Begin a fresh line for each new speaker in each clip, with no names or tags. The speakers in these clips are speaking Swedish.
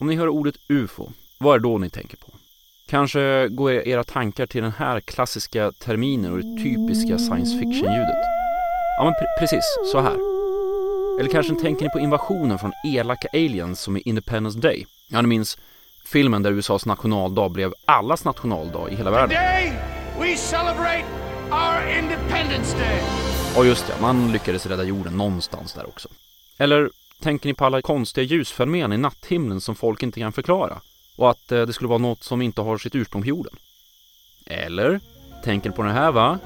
Om ni hör ordet UFO, vad är det då ni tänker på? Kanske går era tankar till den här klassiska terminen och det typiska science fiction-ljudet. Ja, men pre precis så här. Eller kanske tänker ni på invasionen från elaka aliens som i Independence Day? Ja, ni minns filmen där USAs nationaldag blev allas nationaldag i hela världen.
Today we celebrate our Independence Day.
Och just det, man lyckades rädda jorden någonstans där också. Eller tänker ni på alla konstiga ljusfenomen i natthimlen som folk inte kan förklara? Och att eh, det skulle vara något som inte har sitt ursprung på jorden? Eller tänker ni på det här va?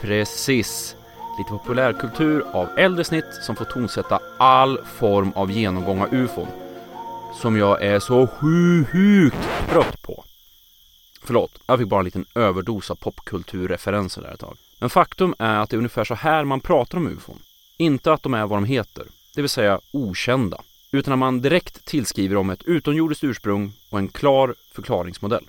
Precis! Lite populärkultur av äldre snitt som får tonsätta all form av genomgång av ufon. Som jag är så sjukt trött på. Förlåt, jag fick bara en liten överdos av popkulturreferenser där ett tag. Men faktum är att det är ungefär så här man pratar om ufon. Inte att de är vad de heter, det vill säga okända. Utan att man direkt tillskriver dem ett utomjordiskt ursprung och en klar förklaringsmodell.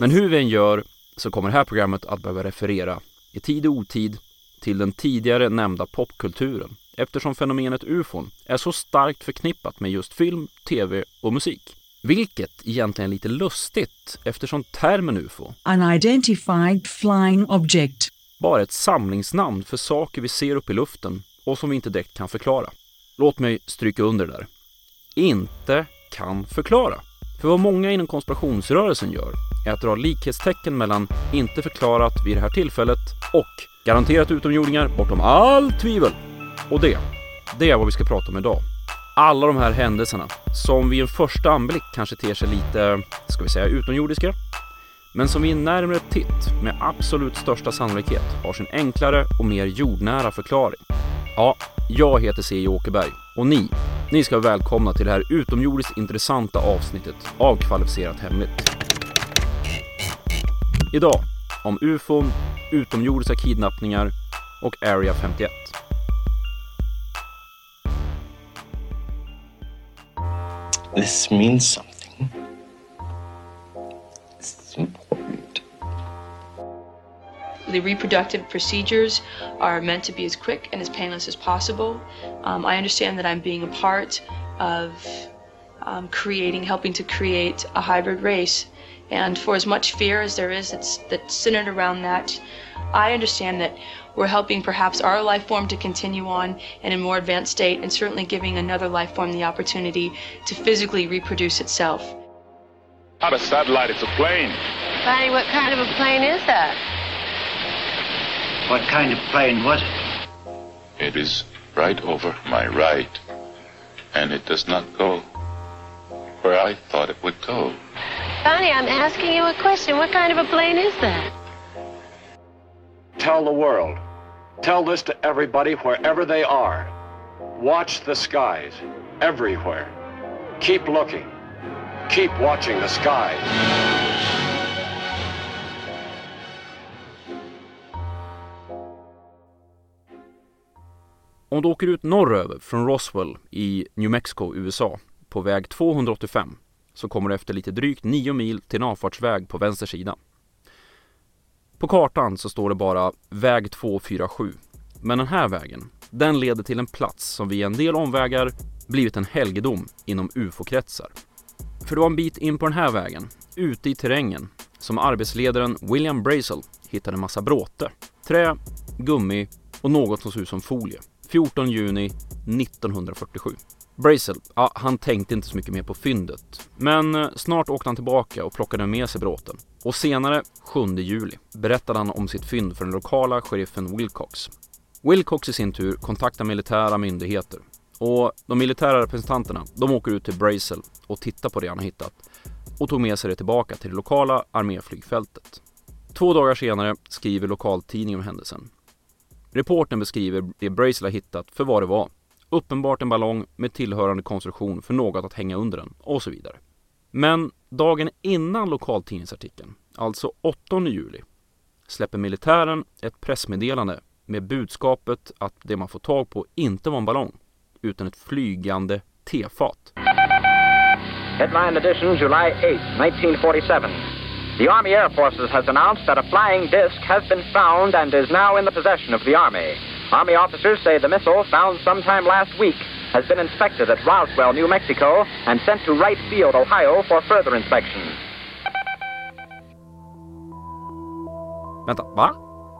Men hur vi än gör så kommer det här programmet att behöva referera i tid och otid till den tidigare nämnda popkulturen eftersom fenomenet ufon är så starkt förknippat med just film, tv och musik. Vilket egentligen är lite lustigt eftersom termen ufo
Unidentified flying object.
bara är ett samlingsnamn för saker vi ser upp i luften och som vi inte direkt kan förklara. Låt mig stryka under det där. Inte kan förklara. För vad många inom konspirationsrörelsen gör är att dra likhetstecken mellan inte förklarat vid det här tillfället och garanterat utomjordingar bortom all tvivel. Och det, det är vad vi ska prata om idag. Alla de här händelserna som vid en första anblick kanske ter sig lite, ska vi säga utomjordiska, men som vid en närmre titt med absolut största sannolikhet har sin enklare och mer jordnära förklaring. Ja, jag heter C.J. Åkerberg och ni, ni ska vara välkomna till det här utomjordiskt intressanta avsnittet av Kvalificerat Hemligt. Idag om ufon, utomjordiska kidnappningar och Area 51.
This means something. It's.
The reproductive procedures are meant to be as quick and as painless as possible. Um, I understand that I'm being a part of um, creating, helping to create a hybrid race. And for as much fear as there is that's, that's centered around that, I understand that we're helping perhaps our life form to continue on in a more advanced state and certainly giving another life form the opportunity to physically reproduce itself.
Not a satellite, it's a plane.
Barney, what kind of a plane is that?
What kind of plane was it?
It is right over my right, and it does not go where I thought it would go.
Bonnie, I'm asking you a question. What kind of a plane is that?
Tell the world. Tell this to everybody wherever they are. Watch the skies everywhere. Keep looking. Keep watching the skies.
Om du åker ut norröver från Roswell i New Mexico, USA på väg 285 så kommer du efter lite drygt 9 mil till en avfartsväg på vänster sida. På kartan så står det bara väg 247. Men den här vägen, den leder till en plats som via en del omvägar blivit en helgedom inom ufo-kretsar. För det var en bit in på den här vägen, ute i terrängen, som arbetsledaren William Brazel hittade en massa bråte, trä, gummi och något som såg ut som folie. 14 juni 1947. Brazel, ja, han tänkte inte så mycket mer på fyndet. Men eh, snart åkte han tillbaka och plockade med sig bråten. Och senare, 7 juli, berättade han om sitt fynd för den lokala sheriffen Wilcox. Wilcox i sin tur kontaktar militära myndigheter. Och de militära representanterna, de åker ut till Brazel och tittar på det han har hittat och tog med sig det tillbaka till det lokala arméflygfältet. Två dagar senare skriver lokaltidningen om händelsen. Reporten beskriver det Brazel har hittat för vad det var. Uppenbart en ballong med tillhörande konstruktion för något att hänga under den och så vidare. Men dagen innan lokaltidningsartikeln, alltså 8 juli, släpper militären ett pressmeddelande med budskapet att det man får tag på inte var en ballong, utan ett flygande tefat.
Headline edition, July 8, 1947. The Army Air Forces has announced that a flying disc has been found and is now in the possession of the Army. Army officers say the missile, found sometime last week, has been inspected at Roswell, New Mexico, and sent to Wright Field, Ohio for further inspection.
Vänta, va?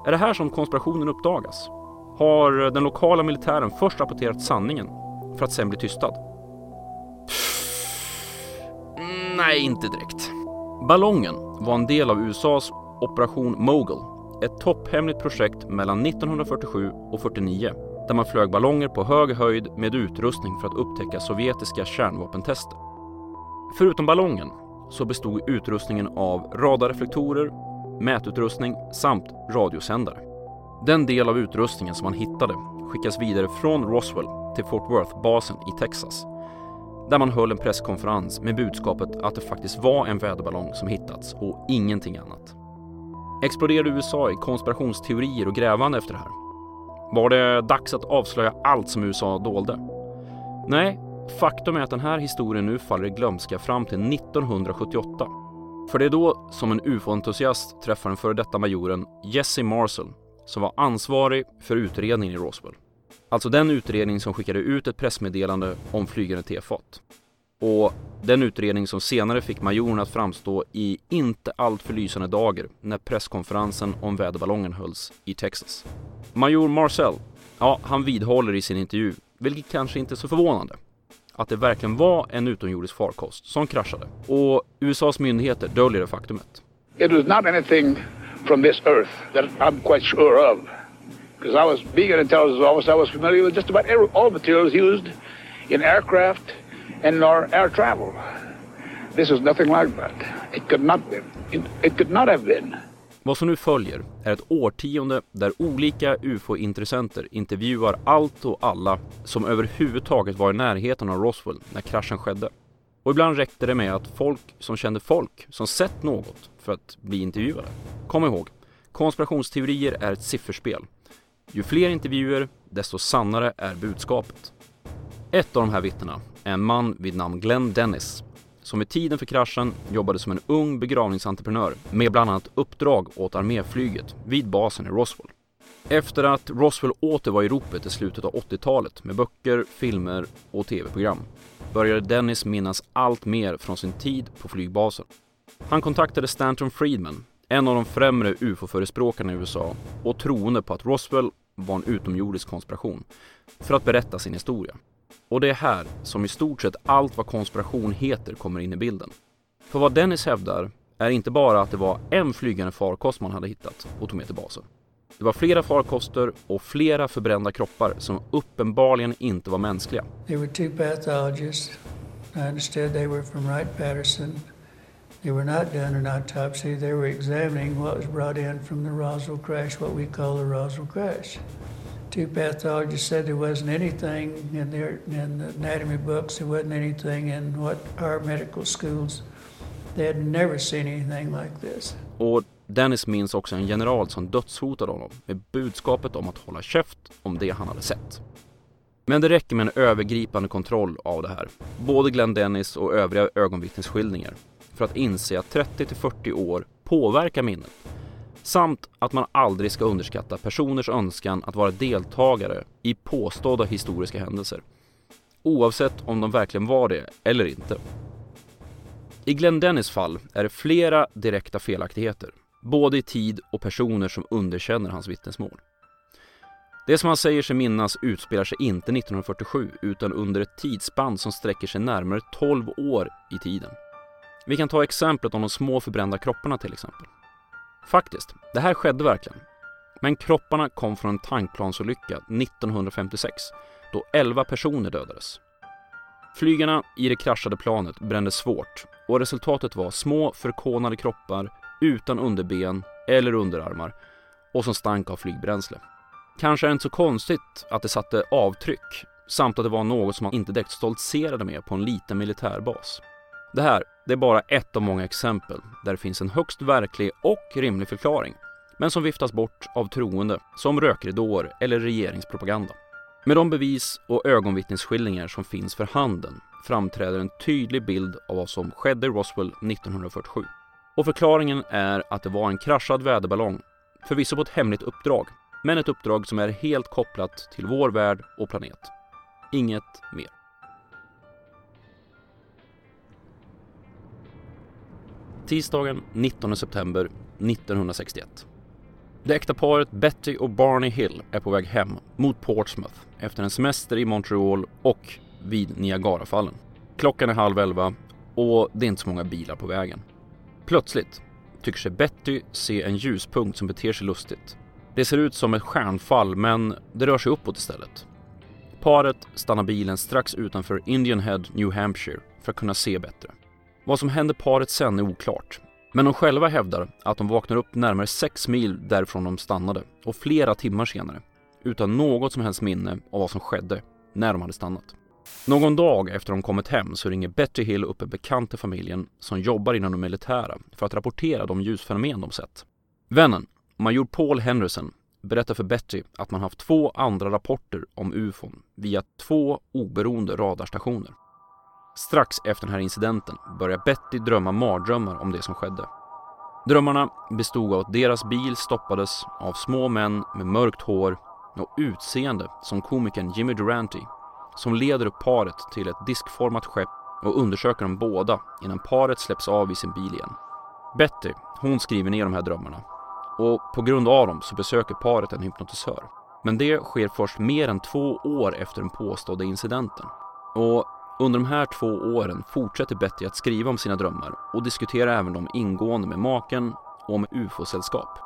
Är det här som konspirationen uppdagas? Har den lokala militären först rapporterat sanningen för att sen bli tystad? Mm, nej, inte direkt. Ballongen var en del av USAs Operation Mogul, ett topphemligt projekt mellan 1947 och 49 där man flög ballonger på hög höjd med utrustning för att upptäcka sovjetiska kärnvapentester. Förutom ballongen så bestod utrustningen av radarreflektorer, mätutrustning samt radiosändare. Den del av utrustningen som man hittade skickas vidare från Roswell till Fort Worth-basen i Texas där man höll en presskonferens med budskapet att det faktiskt var en väderballong som hittats och ingenting annat. Exploderade USA i konspirationsteorier och grävande efter det här? Var det dags att avslöja allt som USA dolde? Nej, faktum är att den här historien nu faller i glömska fram till 1978. För det är då som en ufo-entusiast träffar den före detta majoren Jesse Marcel som var ansvarig för utredningen i Roswell. Alltså den utredning som skickade ut ett pressmeddelande om flygande tefat. Och den utredning som senare fick majoren att framstå i inte alltför lysande dagar när presskonferensen om väderballongen hölls i Texas. Major Marcel, ja, han vidhåller i sin intervju, vilket kanske inte är så förvånande, att det verkligen var en utomjordisk farkost som kraschade. Och USAs myndigheter döljer det faktumet.
It was not anything from this earth that I'm quite sure of. Because I was being an intelligence officer, I was familiar with just about every, all materials used in aircraft and in our air travel. This is nothing like that. It could not be. It, it could not have been.
Vad som nu följer är ett årtionde där olika ufo-intressenter intervjuar allt och alla som överhuvudtaget var i närheten av Roswell när kraschen skedde. Och ibland räckte det med att folk som kände folk som sett något för att bli intervjuade. Kom ihåg, konspirationsteorier är ett sifferspel. Ju fler intervjuer, desto sannare är budskapet. Ett av de här vittnena är en man vid namn Glenn Dennis som vid tiden för kraschen jobbade som en ung begravningsentreprenör med bland annat uppdrag åt arméflyget vid basen i Roswell. Efter att Roswell åter var i ropet i slutet av 80-talet med böcker, filmer och tv-program började Dennis minnas allt mer från sin tid på flygbasen. Han kontaktade Stanton Friedman, en av de främre ufo-förespråkarna i USA och troende på att Roswell var en utomjordisk konspiration, för att berätta sin historia. Och det är här som i stort sett allt vad konspiration heter kommer in i bilden. För vad Dennis hävdar är inte bara att det var en flygande farkost man hade hittat och tog med till basen. Det var flera farkoster och flera förbrända kroppar som uppenbarligen inte var mänskliga.
There were two pathologists. I understood they were from Wright-Patterson. They were not done an autopsy. They were examining what was brought in from the Roswell crash, what we call the Roswell crash. Two pathologists said there wasn't anything in their in the anatomy books. There wasn't anything in what our medical schools. They had never seen anything like this.
Och Dennis minns också en general som dödshotade honom med budskapet om att hålla käft om det han hade sett. Men det räcker med en övergripande kontroll av det här, både Glenn Dennis och övriga ögonvittnesskildringar, för att inse att 30 till 40 år påverkar minnet. Samt att man aldrig ska underskatta personers önskan att vara deltagare i påstådda historiska händelser. Oavsett om de verkligen var det eller inte. I Glenn Dennis fall är det flera direkta felaktigheter, både i tid och personer som underkänner hans vittnesmål. Det som han säger sig minnas utspelar sig inte 1947 utan under ett tidsspann som sträcker sig närmare 12 år i tiden. Vi kan ta exemplet om de små förbrända kropparna till exempel. Faktiskt, det här skedde verkligen. Men kropparna kom från en tankplansolycka 1956 då 11 personer dödades. Flygarna i det kraschade planet brände svårt och resultatet var små förkolnade kroppar utan underben eller underarmar och som stank av flygbränsle. Kanske är det inte så konstigt att det satte avtryck samt att det var något som man inte direkt stoltserade med på en liten militärbas. Det här det är bara ett av många exempel där det finns en högst verklig och rimlig förklaring men som viftas bort av troende som rökridåer eller regeringspropaganda. Med de bevis och ögonvittnesskildringar som finns för handen framträder en tydlig bild av vad som skedde i Roswell 1947. Och förklaringen är att det var en kraschad väderballong, förvisso på ett hemligt uppdrag, men ett uppdrag som är helt kopplat till vår värld och planet. Inget mer. Tisdagen 19 september 1961. Det äkta paret Betty och Barney Hill är på väg hem mot Portsmouth efter en semester i Montreal och vid Niagarafallen. Klockan är halv elva och det är inte så många bilar på vägen. Plötsligt tycker sig Betty se en ljuspunkt som beter sig lustigt. Det ser ut som ett stjärnfall men det rör sig uppåt istället. Paret stannar bilen strax utanför Indian Head, New Hampshire för att kunna se bättre. Vad som händer paret sen är oklart. Men de själva hävdar att de vaknar upp närmare 6 mil därifrån de stannade och flera timmar senare utan något som helst minne av vad som skedde när de hade stannat. Någon dag efter de kommit hem så ringer Betty Hill upp en bekant till familjen som jobbar inom det militära för att rapportera de ljusfenomen de sett. Vännen, major Paul Henderson, berättar för Betty att man haft två andra rapporter om ufon via två oberoende radarstationer. Strax efter den här incidenten börjar Betty drömma mardrömmar om det som skedde. Drömmarna bestod av att deras bil stoppades av små män med mörkt hår och utseende som komikern Jimmy Durante som leder upp paret till ett diskformat skepp och undersöker dem båda innan paret släpps av i sin bil igen. Betty, hon skriver ner de här drömmarna och på grund av dem så besöker paret en hypnotisör. Men det sker först mer än två år efter den påstådda incidenten. Och under de här två åren fortsätter Betty att skriva om sina drömmar och diskuterar även dem ingående med maken och med ufo-sällskap.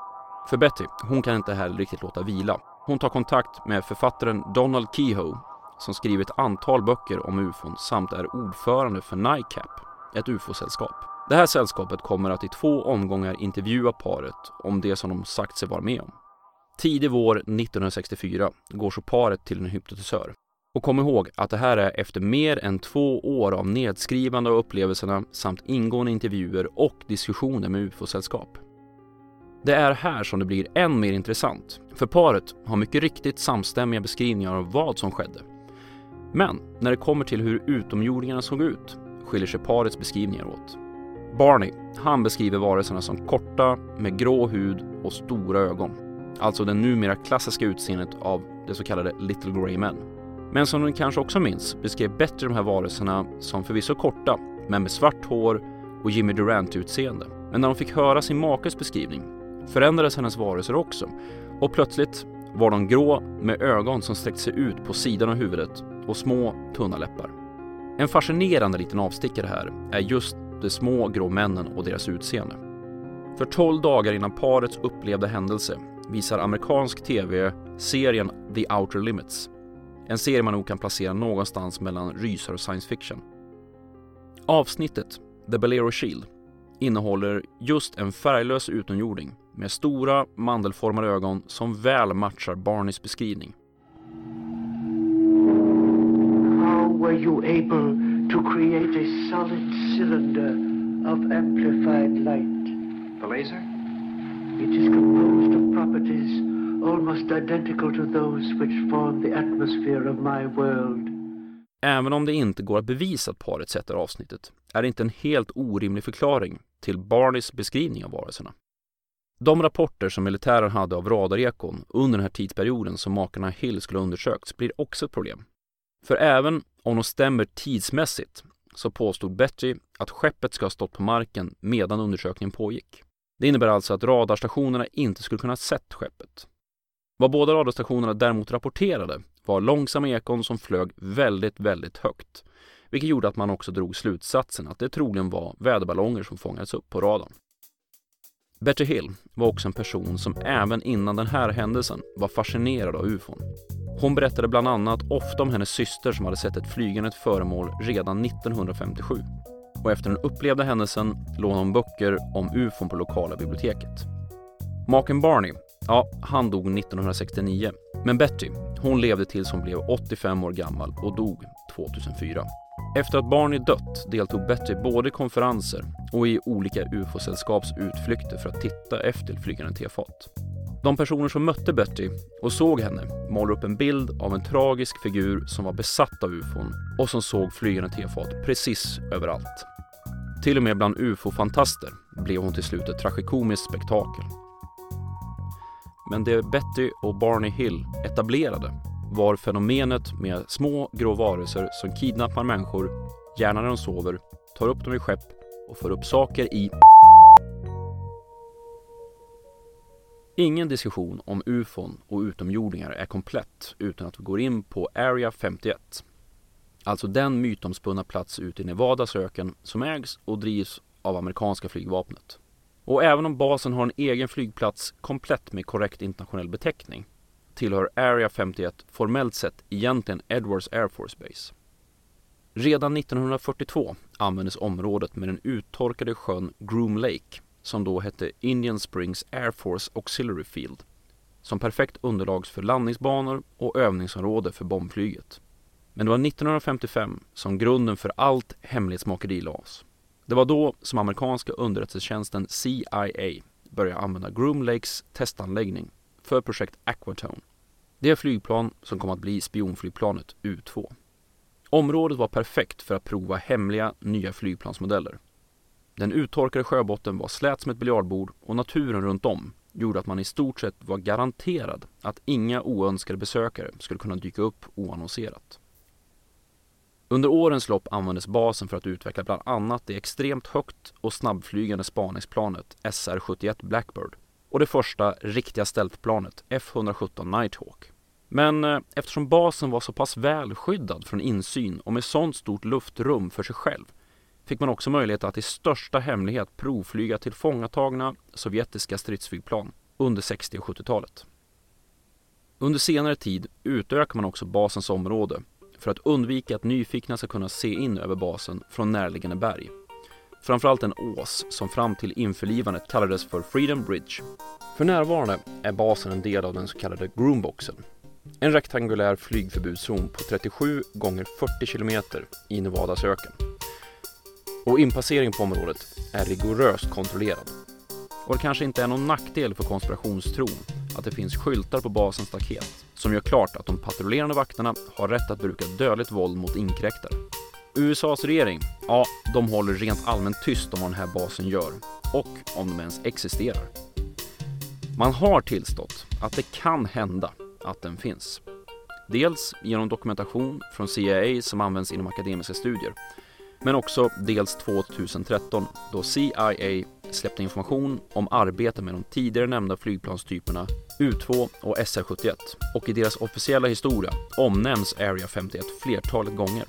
För Betty, hon kan inte heller riktigt låta vila. Hon tar kontakt med författaren Donald Kehoe som skrivit ett antal böcker om ufon samt är ordförande för NICAP, ett ufo-sällskap. Det här sällskapet kommer att i två omgångar intervjua paret om det som de sagt sig vara med om. Tidig vår 1964 går så paret till en hypnotisör. Och kom ihåg att det här är efter mer än två år av nedskrivande av upplevelserna samt ingående intervjuer och diskussioner med ufo-sällskap. Det är här som det blir än mer intressant, för paret har mycket riktigt samstämmiga beskrivningar av vad som skedde. Men när det kommer till hur utomjordingarna såg ut skiljer sig parets beskrivningar åt. Barney, han beskriver varelserna som korta med grå hud och stora ögon. Alltså det numera klassiska utseendet av det så kallade Little Grey Men. Men som ni kanske också minns beskrev bättre de här varelserna som förvisso korta, men med svart hår och Jimmy Durant-utseende. Men när de fick höra sin makes beskrivning förändrades hennes varelser också och plötsligt var de grå med ögon som sträckte sig ut på sidan av huvudet och små tunna läppar. En fascinerande liten avstickare här är just de små grå männen och deras utseende. För 12 dagar innan parets upplevda händelse visar amerikansk TV serien The Outer Limits. En serie man nog kan placera någonstans mellan rysare och science fiction. Avsnittet The Bolero Shield innehåller just en färglös utomjording med stora mandelformade ögon som väl matchar Barneys beskrivning.
How were you able to create a solid cylinder of amplified light?
The laser?
It is composed of properties almost identical to those which form the atmosphere of my world.
Även om det inte går att bevisa att paret sätter avsnittet är det inte en helt orimlig förklaring till Barneys beskrivning av varelserna. De rapporter som militären hade av radarekon under den här tidsperioden som makarna Hill skulle ha undersökts blir också ett problem. För även om de stämmer tidsmässigt så påstod Betty att skeppet ska ha stått på marken medan undersökningen pågick. Det innebär alltså att radarstationerna inte skulle kunna ha sett skeppet. Vad båda radarstationerna däremot rapporterade var långsamma ekon som flög väldigt, väldigt högt. Vilket gjorde att man också drog slutsatsen att det troligen var väderballonger som fångades upp på radarn. Betty Hill var också en person som även innan den här händelsen var fascinerad av ufon. Hon berättade bland annat ofta om hennes syster som hade sett ett flygande föremål redan 1957. Och efter den upplevda händelsen lånade hon böcker om ufon på lokala biblioteket. Maken Barney, ja, han dog 1969. Men Betty, hon levde tills hon blev 85 år gammal och dog 2004. Efter att Barney dött deltog Betty både i konferenser och i olika ufo-sällskaps utflykter för att titta efter flygande tefat. De personer som mötte Betty och såg henne målar upp en bild av en tragisk figur som var besatt av ufon och som såg flygande tefat precis överallt. Till och med bland ufo-fantaster blev hon till slut ett tragikomiskt spektakel. Men det Betty och Barney Hill etablerade var fenomenet med små grå varelser som kidnappar människor, gärna när de sover, tar upp dem i skepp och för upp saker i Ingen diskussion om ufon och utomjordingar är komplett utan att vi går in på Area 51. Alltså den mytomspunna plats ute i Nevadas öken som ägs och drivs av amerikanska flygvapnet. Och även om basen har en egen flygplats komplett med korrekt internationell beteckning tillhör Area 51 formellt sett egentligen Edwards Air Force Base. Redan 1942 användes området med den uttorkade sjön Groom Lake som då hette Indian Springs Air Force Auxiliary Field som perfekt underlag för landningsbanor och övningsområde för bombflyget. Men det var 1955 som grunden för allt hemlighetsmakeri lades. Det var då som amerikanska underrättelsetjänsten CIA började använda Groom Lakes testanläggning för projekt Aquatone. Det flygplan som kom att bli spionflygplanet U-2. Området var perfekt för att prova hemliga nya flygplansmodeller. Den uttorkade sjöbotten var slät som ett biljardbord och naturen runt om gjorde att man i stort sett var garanterad att inga oönskade besökare skulle kunna dyka upp oannonserat. Under årens lopp användes basen för att utveckla bland annat det extremt högt och snabbflygande spaningsplanet SR-71 Blackbird och det första riktiga stealthplanet F-117 Nighthawk. Men eh, eftersom basen var så pass välskyddad från insyn och med sånt stort luftrum för sig själv fick man också möjlighet att i största hemlighet provflyga tillfångatagna sovjetiska stridsflygplan under 60 och 70-talet. Under senare tid utökade man också basens område för att undvika att nyfikna ska kunna se in över basen från närliggande berg. Framförallt en ås som fram till införlivandet kallades för Freedom Bridge. För närvarande är basen en del av den så kallade Groomboxen. En rektangulär flygförbudszon på 37 gånger 40 kilometer i Nevadas öken. Och inpassering på området är rigoröst kontrollerad. Och det kanske inte är någon nackdel för konspirationstron att det finns skyltar på basens staket som gör klart att de patrullerande vakterna har rätt att bruka dödligt våld mot inkräktare. USAs regering, ja, de håller rent allmänt tyst om vad den här basen gör och om de ens existerar. Man har tillstått att det kan hända att den finns. Dels genom dokumentation från CIA som används inom akademiska studier men också dels 2013 då CIA släppte information om arbete med de tidigare nämnda flygplanstyperna U2 och SR-71 och i deras officiella historia omnämns Area 51 flertalet gånger.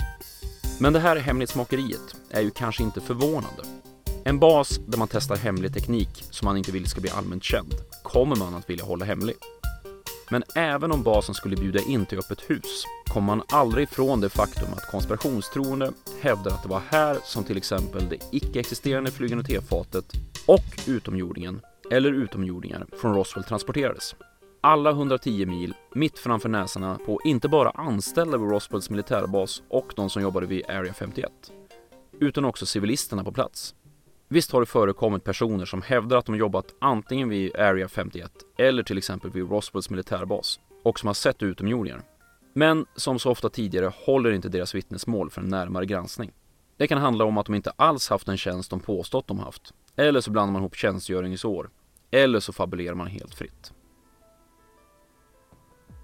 Men det här hemlighetsmakeriet är ju kanske inte förvånande. En bas där man testar hemlig teknik som man inte vill ska bli allmänt känd kommer man att vilja hålla hemlig. Men även om basen skulle bjuda in till öppet hus kommer man aldrig ifrån det faktum att konspirationstroende hävdar att det var här som till exempel det icke-existerande flygande tefatet och utomjordingen, eller utomjordingar, från Roswell transporterades. Alla 110 mil mitt framför näsarna på inte bara anställda vid Roswells militärbas och de som jobbade vid Area 51, utan också civilisterna på plats. Visst har det förekommit personer som hävdar att de jobbat antingen vid Area 51 eller till exempel vid Roswells militärbas och som har sett utomjordingar. Men som så ofta tidigare håller inte deras vittnesmål för en närmare granskning. Det kan handla om att de inte alls haft den tjänst de påstått de haft. Eller så blandar man ihop tjänstgöringsår. Eller så fabulerar man helt fritt.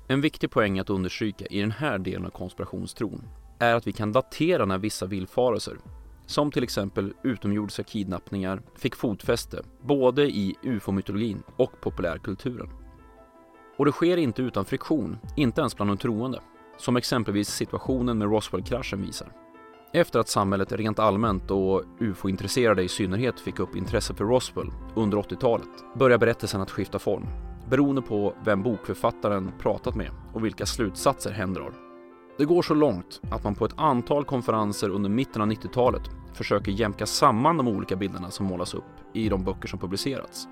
En viktig poäng att understryka i den här delen av konspirationstron är att vi kan datera när vissa villfarelser, som till exempel utomjordiska kidnappningar, fick fotfäste både i ufo-mytologin och populärkulturen. Och det sker inte utan friktion, inte ens bland de troende, som exempelvis situationen med Roswell-kraschen visar. Efter att samhället rent allmänt och ufo-intresserade i synnerhet fick upp intresse för Roswell under 80-talet börjar berättelsen att skifta form, beroende på vem bokförfattaren pratat med och vilka slutsatser hen drar. Det går så långt att man på ett antal konferenser under mitten av 90-talet försöker jämka samman de olika bilderna som målas upp i de böcker som publicerats.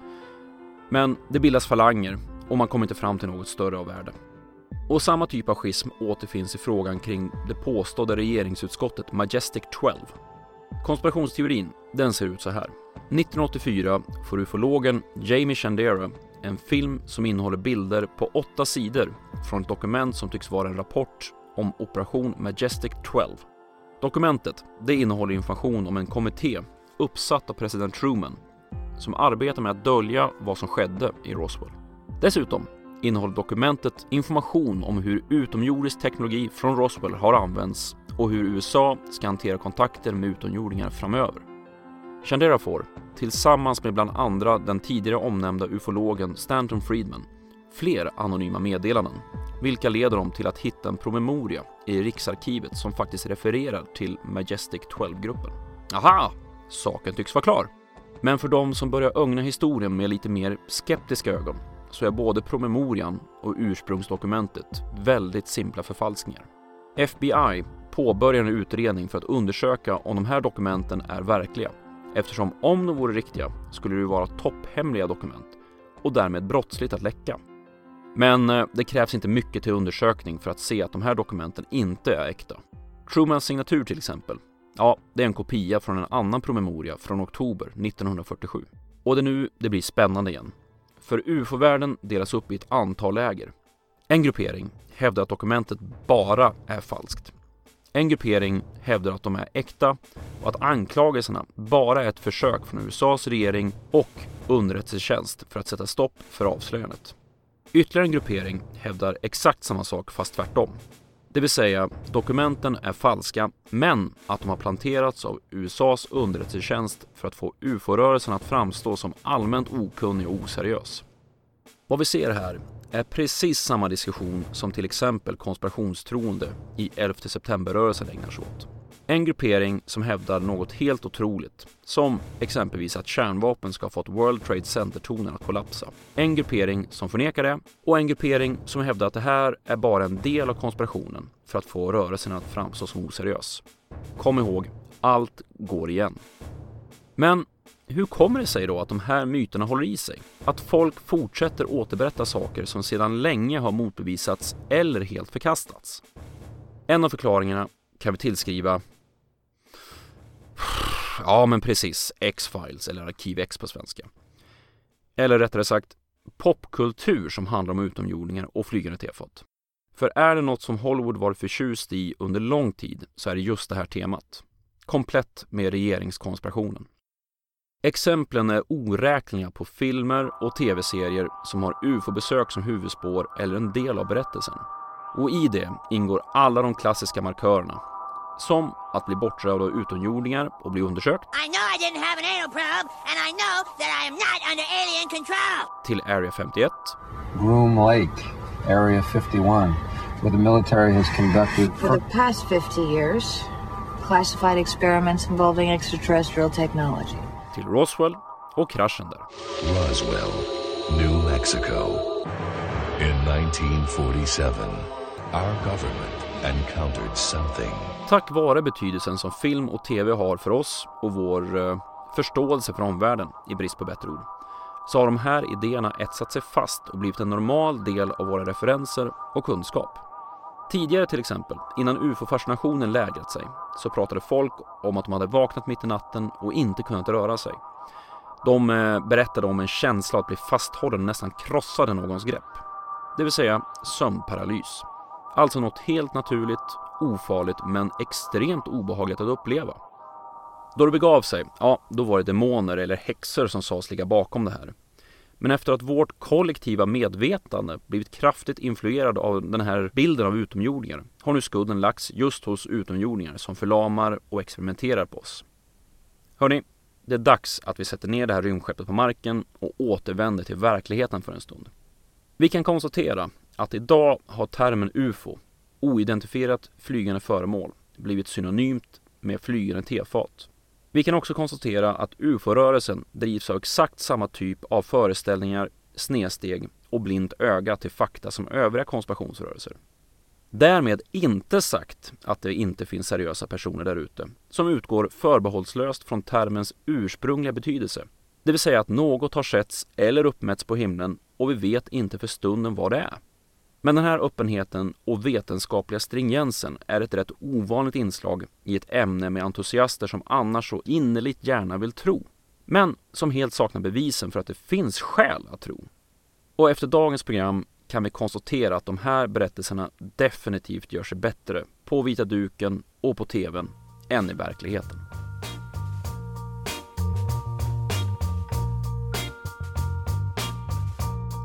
Men det bildas falanger och man kommer inte fram till något större av värde. Och samma typ av schism återfinns i frågan kring det påstådda regeringsutskottet Majestic 12. Konspirationsteorin, den ser ut så här. 1984 får ufologen Jamie Chandera en film som innehåller bilder på åtta sidor från ett dokument som tycks vara en rapport om Operation Majestic 12. Dokumentet det innehåller information om en kommitté uppsatt av president Truman som arbetar med att dölja vad som skedde i Roswell. Dessutom innehåller dokumentet information om hur utomjordisk teknologi från Roswell har använts och hur USA ska hantera kontakter med utomjordingar framöver. Chandera får, tillsammans med bland andra den tidigare omnämnda ufologen Stanton Friedman, fler anonyma meddelanden, vilka leder dem till att hitta en promemoria i Riksarkivet som faktiskt refererar till Majestic 12-gruppen. Aha! Saken tycks vara klar. Men för de som börjar ögna historien med lite mer skeptiska ögon så är både promemorian och ursprungsdokumentet väldigt simpla förfalskningar. FBI påbörjar en utredning för att undersöka om de här dokumenten är verkliga eftersom om de vore riktiga skulle det vara topphemliga dokument och därmed brottsligt att läcka. Men eh, det krävs inte mycket till undersökning för att se att de här dokumenten inte är äkta. Trumans signatur till exempel, ja, det är en kopia från en annan promemoria från oktober 1947. Och det är nu det blir spännande igen. För UFO-världen delas upp i ett antal läger. En gruppering hävdar att dokumentet bara är falskt. En gruppering hävdar att de är äkta och att anklagelserna bara är ett försök från USAs regering och underrättelsetjänst för att sätta stopp för avslöjandet. Ytterligare en gruppering hävdar exakt samma sak fast tvärtom. Det vill säga, dokumenten är falska, men att de har planterats av USAs underrättelsetjänst för att få UFO-rörelsen att framstå som allmänt okunnig och oseriös. Vad vi ser här är precis samma diskussion som till exempel konspirationstroende i 11 september-rörelsen ägnar sig åt. En gruppering som hävdar något helt otroligt, som exempelvis att kärnvapen ska ha fått World Trade Center-tornen att kollapsa. En gruppering som förnekar det och en gruppering som hävdar att det här är bara en del av konspirationen för att få rörelsen att framstå som oseriös. Kom ihåg, allt går igen. Men hur kommer det sig då att de här myterna håller i sig? Att folk fortsätter återberätta saker som sedan länge har motbevisats eller helt förkastats? En av förklaringarna kan vi tillskriva Ja, men precis. X-Files eller Arkiv X på svenska. Eller rättare sagt popkultur som handlar om utomjordingar och flygande tefat. För är det något som Hollywood varit förtjust i under lång tid så är det just det här temat. Komplett med regeringskonspirationen. Exemplen är oräkneliga på filmer och tv-serier som har ufo-besök som huvudspår eller en del av berättelsen. Och i det ingår alla de klassiska markörerna som att bli bortrövad av utomjordingar och bli undersökt. I know I didn't have an anal probe and I know that I am not under alien control. Till Area 51.
Groom Lake, Area 51, where the military has conducted
for the past 50 years classified experiments involving extraterrestrial technology.
Till Roswell och kraschen där.
Roswell, New Mexico. In 1947, our government encountered something.
Tack vare betydelsen som film och tv har för oss och vår eh, förståelse för omvärlden, i brist på bättre ord, så har de här idéerna etsat sig fast och blivit en normal del av våra referenser och kunskap. Tidigare till exempel, innan ufo-fascinationen lägrat sig, så pratade folk om att de hade vaknat mitt i natten och inte kunnat röra sig. De eh, berättade om en känsla att bli fasthållen och nästan krossade någons grepp. Det vill säga sömnparalys. Alltså något helt naturligt, ofarligt men extremt obehagligt att uppleva. Då det begav sig, ja, då var det demoner eller häxor som sades ligga bakom det här. Men efter att vårt kollektiva medvetande blivit kraftigt influerad av den här bilden av utomjordingar har nu skulden lagts just hos utomjordingar som förlamar och experimenterar på oss. Hörni, det är dags att vi sätter ner det här rymdskeppet på marken och återvänder till verkligheten för en stund. Vi kan konstatera att idag har termen UFO, oidentifierat flygande föremål, blivit synonymt med flygande tefat. Vi kan också konstatera att UFO-rörelsen drivs av exakt samma typ av föreställningar, snedsteg och blint öga till fakta som övriga konspirationsrörelser. Därmed inte sagt att det inte finns seriösa personer där ute som utgår förbehållslöst från termens ursprungliga betydelse. Det vill säga att något har setts eller uppmätts på himlen och vi vet inte för stunden vad det är. Men den här öppenheten och vetenskapliga stringensen är ett rätt ovanligt inslag i ett ämne med entusiaster som annars så innerligt gärna vill tro. Men som helt saknar bevisen för att det finns skäl att tro. Och efter dagens program kan vi konstatera att de här berättelserna definitivt gör sig bättre på vita duken och på TVn än i verkligheten.